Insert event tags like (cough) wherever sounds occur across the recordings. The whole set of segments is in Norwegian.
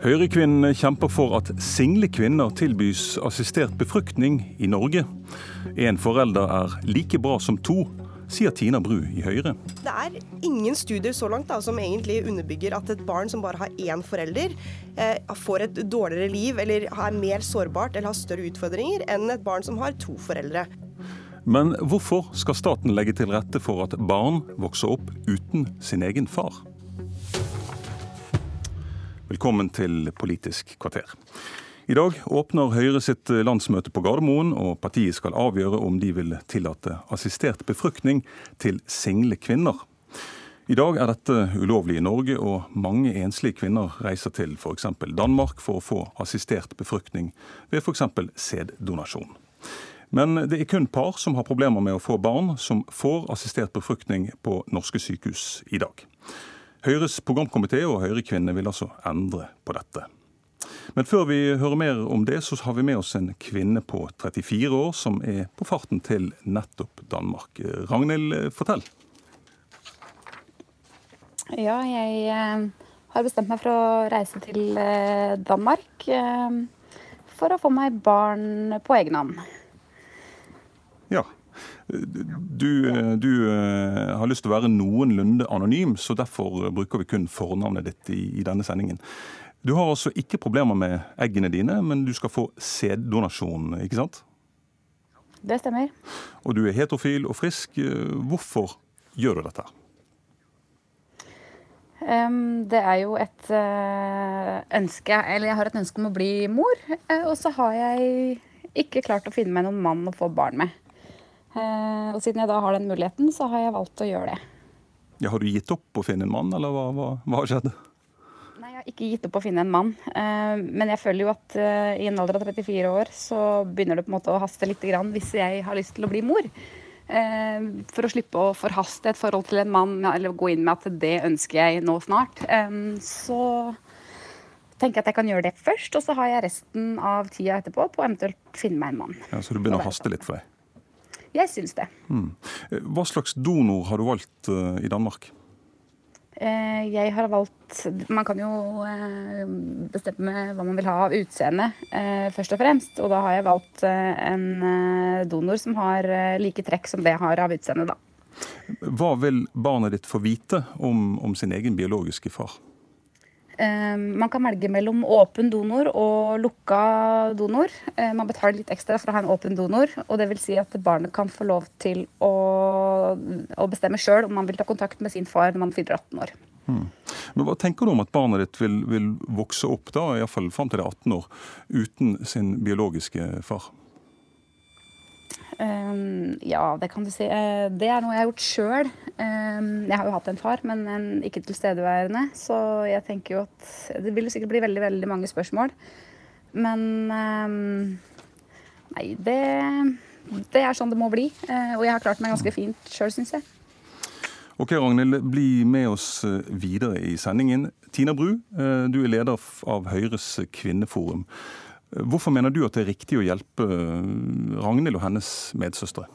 Høyrekvinnene kjemper for at single kvinner tilbys assistert befruktning i Norge. En forelder er like bra som to, sier Tina Bru i Høyre. Det er ingen studier så langt da, som egentlig underbygger at et barn som bare har én forelder, eh, får et dårligere liv eller er mer sårbart eller har større utfordringer enn et barn som har to foreldre. Men hvorfor skal staten legge til rette for at barn vokser opp uten sin egen far? Velkommen til Politisk kvarter. I dag åpner Høyre sitt landsmøte på Gardermoen, og partiet skal avgjøre om de vil tillate assistert befruktning til single kvinner. I dag er dette ulovlig i Norge, og mange enslige kvinner reiser til f.eks. Danmark for å få assistert befruktning ved f.eks. sæddonasjon. Men det er kun par som har problemer med å få barn, som får assistert befruktning på norske sykehus i dag. Høyres programkomité og Høyrekvinnene vil altså endre på dette. Men før vi hører mer om det, så har vi med oss en kvinne på 34 år som er på farten til nettopp Danmark. Ragnhild, fortell. Ja, jeg eh, har bestemt meg for å reise til eh, Danmark eh, for å få meg barn på egen hånd. Ja, du, du, eh, har lyst til å være noenlunde anonym, så derfor bruker vi kun fornavnet ditt i, i, denne sendingen. Du har altså ikke problemer med eggene dine, men du skal få sæddonasjon, ikke sant? Det stemmer. Og du er heterofil og frisk. Hvorfor gjør du dette? Um, det er jo et uh, ønske Eller jeg har et ønske om å bli mor. Uh, og så har jeg ikke klart å finne meg noen mann å få barn med. Eh, og siden jeg da har den muligheten, så har jeg valgt å gjøre det. Ja, har du gitt opp å finne en mann, eller hva, hva, hva har skjedd? Nei, jeg har ikke gitt opp å finne en mann. Eh, men jeg føler jo at eh, i en alder av 34 år så begynner det på en måte å haste litt grann hvis jeg har lyst til å bli mor. For å slippe å forhaste et forhold til en mann, eller gå inn med at det ønsker jeg nå snart. Så tenker jeg at jeg kan gjøre det først, og så har jeg resten av tida etterpå på eventuelt finne meg en mann. Ja, Så du begynner å haste litt for deg? Jeg syns det. Mm. Hva slags donor har du valgt uh, i Danmark? Uh, jeg har valgt Man kan jo uh, bestemme hva man vil ha av utseende, først og fremst. Og da har jeg valgt en donor som har like trekk som det jeg har av utseende, da. Hva vil barnet ditt få vite om, om sin egen biologiske far? Ehm, man kan velge mellom åpen donor og lukka donor. Ehm, man betaler litt ekstra for å ha en åpen donor. og det vil si at barnet kan få lov til å, å bestemme sjøl om man vil ta kontakt med sin far når man fyller 18 år. Hmm. Men Hva tenker du om at barnet ditt vil, vil vokse opp da, i fall fram til det er 18 år, uten sin biologiske far? Um, ja, det kan du si. Uh, det er noe jeg har gjort sjøl. Um, jeg har jo hatt en far, men en ikke tilstedeværende. Så jeg tenker jo at det vil sikkert bli veldig, veldig mange spørsmål. Men um, nei, det, det er sånn det må bli. Uh, og jeg har klart meg ganske fint sjøl, syns jeg. Ok, Ragnhild, bli med oss eh, videre i sendingen. Tina Bru, du er leder av Høyres kvinneforum. Hvorfor mener du at det er riktig å hjelpe Ragnhild og hennes medsøstre?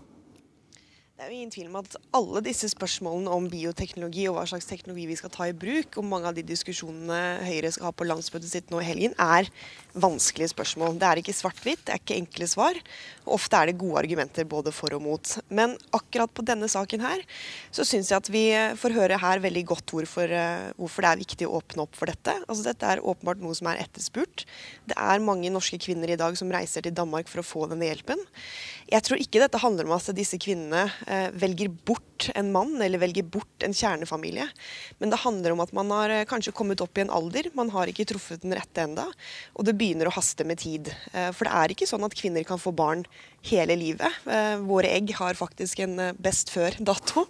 Er jo ingen tvil om at alle disse spørsmålene om bioteknologi og hva slags teknologi vi skal ta i bruk, og mange av de diskusjonene Høyre skal ha på landsmøtet sitt nå i helgen, er vanskelige spørsmål. Det er ikke svart-hvitt, det er ikke enkle svar. og Ofte er det gode argumenter både for og mot. Men akkurat på denne saken her, så syns jeg at vi får høre her veldig godt hvorfor, eh, hvorfor det er viktig å åpne opp for dette. Altså Dette er åpenbart noe som er etterspurt. Det er mange norske kvinner i dag som reiser til Danmark for å få denne hjelpen. Jeg tror ikke dette handler om at disse kvinnene eh, velger bort en mann eller velger bort en kjernefamilie. Men det handler om at man har eh, kanskje kommet opp i en alder, man har ikke truffet den rette enda, og det begynner å haste med tid. Eh, for det er ikke sånn at kvinner kan få barn hele livet. Eh, våre egg har faktisk en eh, best før-dato.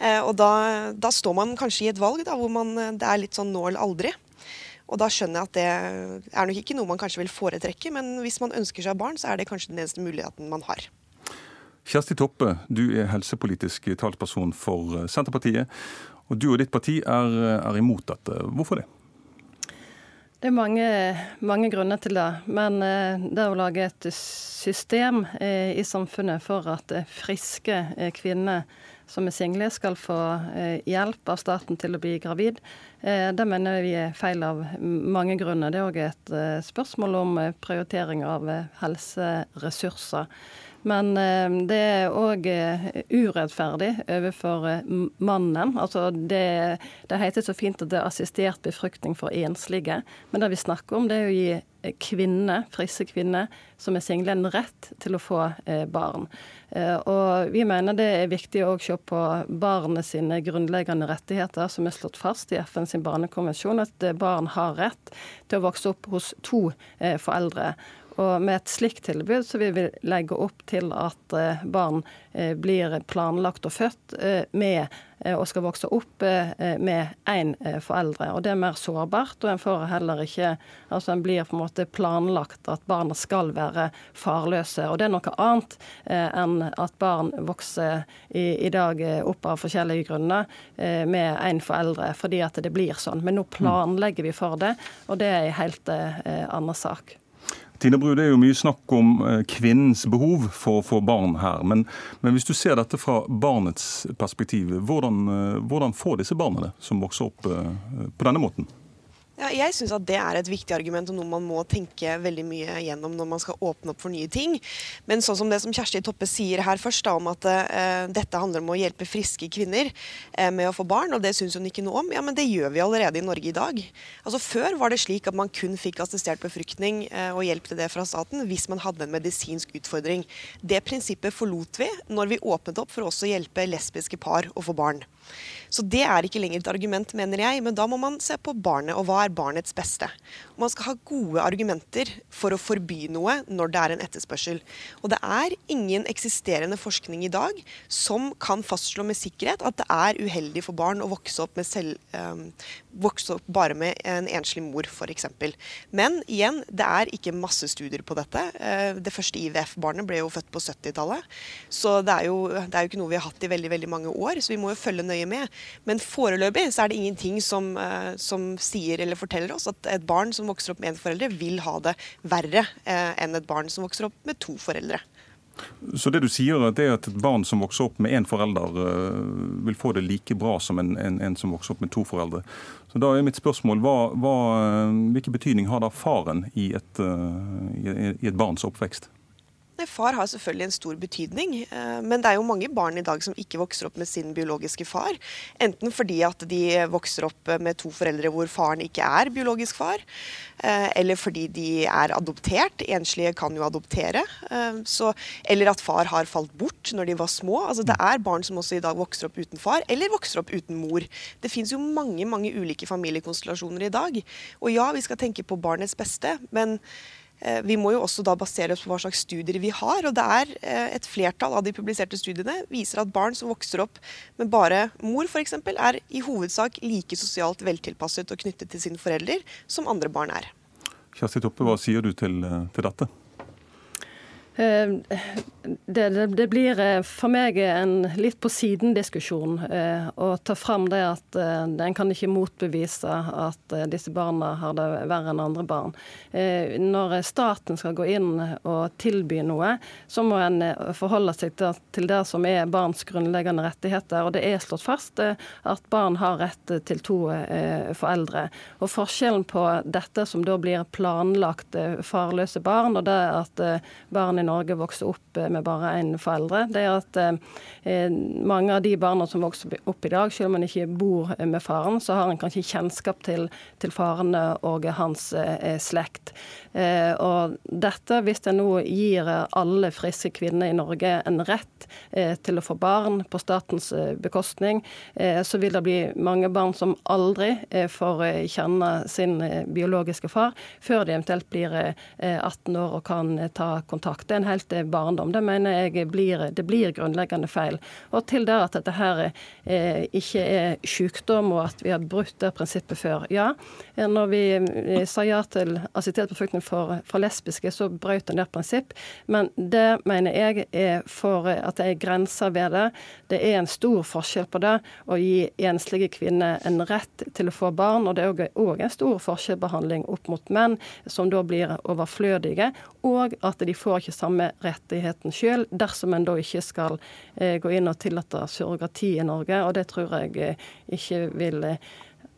Eh, og da, da, står man kanskje i et valg da, hvor man, det er litt sånn nå eller aldri. Og da skjønner jeg at det er nok ikke noe man kanskje vil foretrekke, men hvis man ønsker seg barn, så er det kanskje den eneste muligheten man har. Kjersti Toppe, du er helsepolitisk talsperson for Senterpartiet. Og du og ditt parti er, er imot dette. Hvorfor det? Det er mange, mange, grunner til det. Men eh, det å lage et system eh, i samfunnet for at eh, friske kvinner som er single, skal få hjelp av staten til å bli gravid, det mener vi er feil av mange grunner. Det er òg et spørsmål om prioritering av helseressurser. Men eh, det er òg eh, urettferdig overfor eh, mannen. Altså det, det heter så fint at det er assistert befruktning for enslige. Men det vi snakker om, det er å gi kvinner, friske kvinner som er single, en rett til å få barn. Og vi mener det er viktig å se på barnet sine grunnleggende rettigheter, som er slått fast i FNs barnekonvensjon, at barn har rett til å vokse opp hos to foreldre. Og med et slikt tilbud så vil vi legge opp til at eh, barn eh, blir planlagt og født eh, med og skal vokse opp med én foreldre. Og Det er mer sårbart, og en får heller ikke Altså en blir på en måte planlagt at barna skal være farløse. Og det er noe annet enn at barn vokser i, i dag opp av forskjellige grunner med én foreldre, fordi at det blir sånn. Men nå planlegger vi for det, og det er en helt annen sak. Tina Bru, Det er jo mye snakk om eh, kvinnens behov for å få barn her. Men, men, hvis du ser dette fra barnets perspektiv, hvordan, eh, hvordan får disse barna det som vokser opp eh, på denne måten? Ja, jeg syns at det er et viktig argument og noe man må tenke veldig mye gjennom når man skal åpne opp for nye ting. Men sånn som det som Kjersti Toppe sier her først, da, om at uh, dette handler om å hjelpe friske kvinner uh, med å få barn, og det syns hun ikke noe om. Ja, men det gjør vi allerede i Norge i dag. Altså Før var det slik at man kun fikk assistert befruktning uh, og hjelp til det fra staten hvis man hadde en medisinsk utfordring. Det prinsippet forlot vi når vi åpnet opp for også å hjelpe lesbiske par å få barn. Så det er ikke lenger et argument, mener jeg, men da må man se på barnet, og hva er barnets beste. Man skal ha gode argumenter for å forby noe når det er en etterspørsel. Og det er ingen eksisterende forskning i dag som kan fastslå med sikkerhet at det er uheldig for barn å vokse opp, selv, um, vokse opp bare med en enslig mor, f.eks. Men igjen, det er ikke masse studier på dette. Uh, det første IVF-barnet ble jo født på 70-tallet, så det er, jo, det er jo ikke noe vi har hatt i veldig, veldig mange år. Så vi må jo følge nøye med. Men foreløpig så er det ingenting som, uh, som, sier eller forteller oss at et barn som vokser opp med en forelder, vil ha det verre uh, enn et barn som vokser opp med to foreldre. Så det du sier er at et barn som vokser opp med én forelder, uh, vil få det like bra som en, en, en, som vokser opp med to foreldre. Så da er mitt spørsmål, hva, hva, Hvilken betydning har da faren i et, i et barns oppvekst? Far har selvfølgelig en stor betydning, eh, men det er jo mange barn i dag som ikke vokser opp med sin biologiske far. Enten fordi at de vokser opp med to foreldre hvor faren ikke er biologisk far, eh, eller fordi de er adoptert. Enslige kan jo adoptere. Eh, så, eller at far har falt bort når de var små. Altså, det er barn som også i dag vokser opp uten far, eller vokser opp uten mor. Det fins jo mange, mange ulike familiekonstellasjoner i dag. Og ja, vi skal tenke på barnets beste, men vi må jo også da basere oss på hva slags studier vi har. og det er eh, Et flertall av de publiserte studiene viser at barn som vokser opp med bare mor f.eks., er i hovedsak like sosialt veltilpasset og knyttet til sine foreldre som andre barn er. Kjersti Toppe, hva sier du til, eh, til dette? Eh, det, det, det, blir eh, for meg en litt på siden-diskusjon eh, å ta fram det at en kan ikke motbevise at disse barna har det verre enn andre barn. Når staten skal gå inn og tilby noe, så må en forholde seg til det som er barns grunnleggende rettigheter. Og det er slått fast at barn har rett til to foreldre. Og forskjellen på dette som da blir planlagt farløse barn, og det at barn i Norge vokser opp eh, med bare én foreldre, det er at eh, mange av de barna som vokser opp i dag, selv om man ikke bor med faren, så har en kanskje kjennskap til, til faren og hans eh, slekt. Eh, og dette, hvis en nå gir alle friske kvinner i Norge en rett eh, til å få barn på statens eh, bekostning, eh, så vil det bli mange barn som aldri får kjenne sin biologiske far, før de eventuelt blir 18 år og kan ta kontakt. Det er en helt barndom. Det mener jeg blir, det blir grunnleggende feil. Og til det at dette her eh, ikke er sykdom, og at vi har brutt det prinsippet før. Ja, når vi sa ja til assistert befruktning for, for lesbiske, så brøt en det prinsipp. Men det mener jeg er for at det er grenser ved det. Det er en stor forskjell på det å gi enslige kvinner en rett til å få barn, og det er òg en stor forskjellbehandling opp mot menn, som da blir overflødige, og at de får ikke samme rettigheten sjøl dersom en da ikke skal eh, gå inn og tillate surrogati i Norge, og det tror jeg eh, ikke vil eh,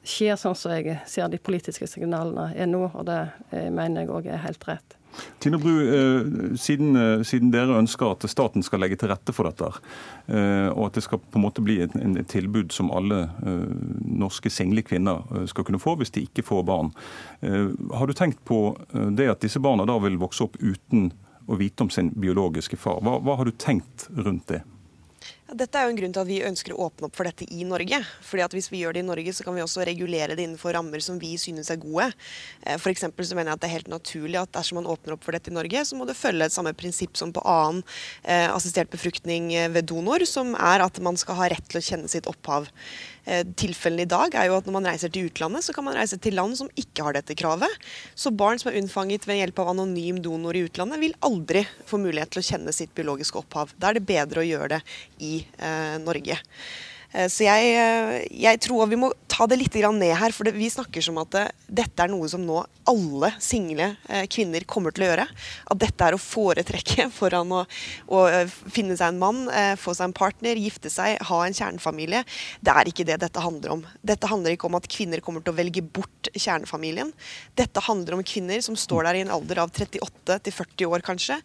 skje sånn som jeg ser de politiske signalene er nå, og det mener jeg òg er helt rett. Tine Bru, siden, siden, dere ønsker at staten skal legge til rette for dette, og at det skal på en måte bli et, et tilbud som alle norske single kvinner skal kunne få hvis de ikke får barn, har du tenkt på det at disse barna da vil vokse opp uten å vite om sin biologiske far? Hva, hva har du tenkt rundt det? Dette er jo en grunn til at vi ønsker å åpne opp for dette i Norge. Fordi at Hvis vi gjør det i Norge, så kan vi også regulere det innenfor rammer som vi synes er gode. Eh, for så mener jeg at det er helt naturlig at dersom man åpner opp for dette i Norge, så må det følge et samme prinsipp som på annen eh, assistert befruktning eh, ved donor, som er at man skal ha rett til å kjenne sitt opphav. Tilfellene i dag er jo at når man reiser til utlandet, så kan man reise til land som ikke har dette kravet. Så barn som er unnfanget ved hjelp av anonym donor i utlandet, vil aldri få mulighet til å kjenne sitt biologiske opphav. Da er det bedre å gjøre det i eh, Norge. Eh, så jeg, eh, jeg, tror vi må ta det litt ned her, for vi snakker som at eh, dette er noe som nå alle single kvinner kommer til å gjøre. At dette er å foretrekke (laughs) foran å, å finne seg en mann, få seg en partner, gifte seg, ha en kjernefamilie. Det er ikke det dette handler om. Dette handler ikke om at kvinner kommer til å velge bort kjernefamilien. Dette handler om kvinner som står der i en alder av 38 til 40 år kanskje.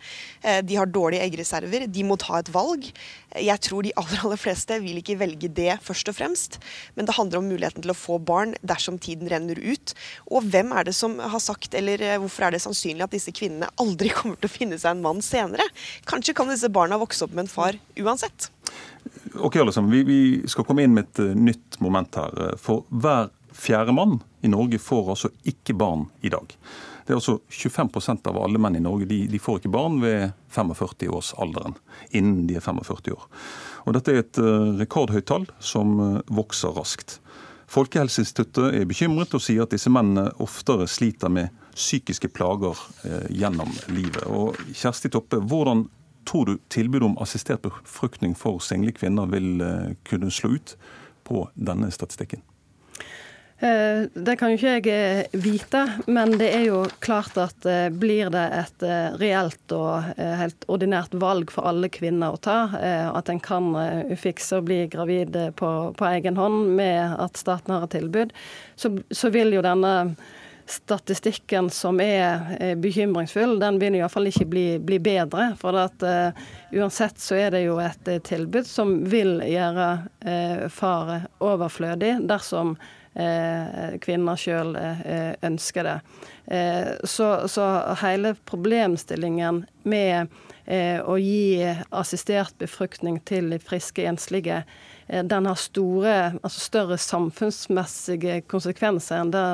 De har dårlige eggreserver, de må ta et valg. Jeg tror de aller, aller fleste vil ikke velge det først og fremst, men det handler om muligheten til å få barn dersom tiden renner ut. Og hvem er det som har sagt, eller eh, hvorfor er det sannsynlig at disse kvinnene aldri (laughs) kommer til å finne seg en mann senere? Kanskje kan disse barna vokse opp med en far uansett. Ok, Alessandro, vi, vi skal komme inn med et uh, nytt moment her. For hver fjerde mann i Norge får altså ikke barn i dag. Det er altså 25% av alle menn i Norge de, de får ikke barn ved 45-årsalderen. Innen de er 45 år. Og Dette er et uh, rekordhøyt tall som uh, vokser raskt. Folkehelseinstituttet er bekymret og sier at disse mennene oftere sliter med psykiske plager uh, gjennom livet. Og Kjersti Toppe, hvordan tror du tilbudet om assistert befruktning for single kvinner vil kunne slå ut på denne statistikken? Eh, det kan jo ikke jeg eh, vite, men det er jo klart at eh, blir det et reelt og helt ordinært valg for alle kvinner å ta, at en kan ufikse og bli gravid på, på, egen hånd med at staten har et tilbud, så, så vil jo denne statistikken som er bekymringsfull, den vil iallfall ikke bli, bli bedre. For at, uh, uansett så er det jo et tilbud som vil gjøre uh, far overflødig dersom kvinner sjøl eh, ønsker det. Eh, så, så hele problemstillingen med å gi assistert befruktning til friske enslige Eh, den har store, altså større samfunnsmessige konsekvenser enn det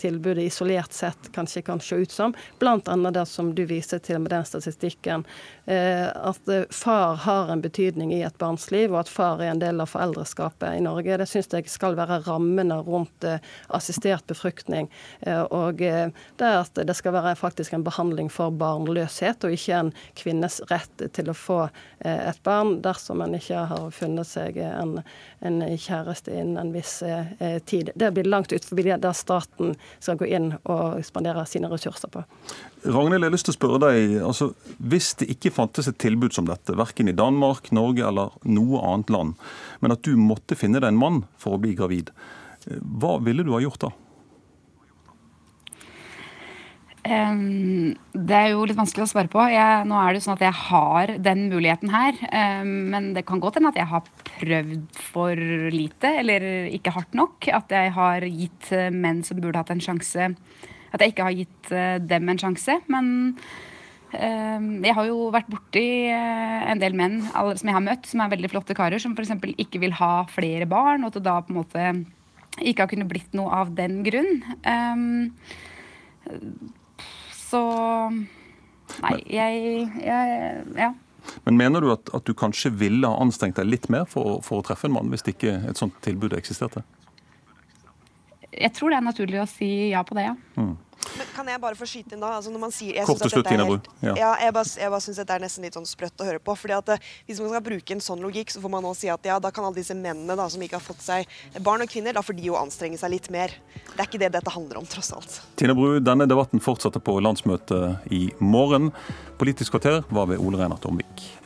tilbudet isolert sett kanskje kan se ut som. Annet det som du viser til med den statistikken. Eh, at eh, far har en betydning i et barns liv, og at far er en del av foreldreskapet i Norge. Det syns jeg skal være rammene rundt assistert befruktning. Og det at det skal være faktisk en behandling for barnløshet, og ikke en kvinnes rett til å få et barn dersom en ikke har funnet seg en, en kjæreste innen en viss eh, tid. Det blir langt ut det staten skal gå inn og spandere sine ressurser på. Ragnhild, jeg har lyst til å spørre deg, altså, Hvis det ikke fantes et tilbud som dette, verken i Danmark, Norge eller noe annet land, men at du måtte finne deg en mann for å bli gravid, eh, hva ville du ha gjort da? Det er jo litt vanskelig å svare på. Jeg, nå er det jo sånn at jeg har den muligheten her. Men det kan godt hende at jeg har prøvd for lite, eller ikke hardt nok. At jeg har gitt uh, menn som burde hatt en sjanse At jeg ikke har gitt uh, dem en sjanse. Men jeg har jo vært borti uh, en del menn som jeg har møtt, som er veldig flotte karer, som f.eks. ikke vil ha flere barn, og at det da på en måte ikke har kunnet blitt noe av den grunn. Um, så Nei, jeg, jeg Ja. Men mener du at, at, du kanskje ville ha anstrengt deg litt mer for, for å treffe en mann, hvis ikke et sånt tilbud eksisterte? Jeg tror det er naturlig å si ja på det, ja. Mm. Kan jeg bare få skyte inn da? Altså når man sier, jeg Kort til slutt, Tina Bru. Ja. ja. jeg bare, jeg bare syns dette er nesten litt sånn sprøtt å høre på. fordi at eh, Hvis man skal bruke en sånn logikk, så får man nå si at ja, da kan alle disse mennene da, som ikke har fått seg barn og kvinner, da får de jo anstrenge seg litt mer. Det er ikke det dette handler om, tross alt. Tina Bru, denne debatten fortsetter på landsmøtet i morgen. Politisk kvarter var ved Ole Reinert Omvik.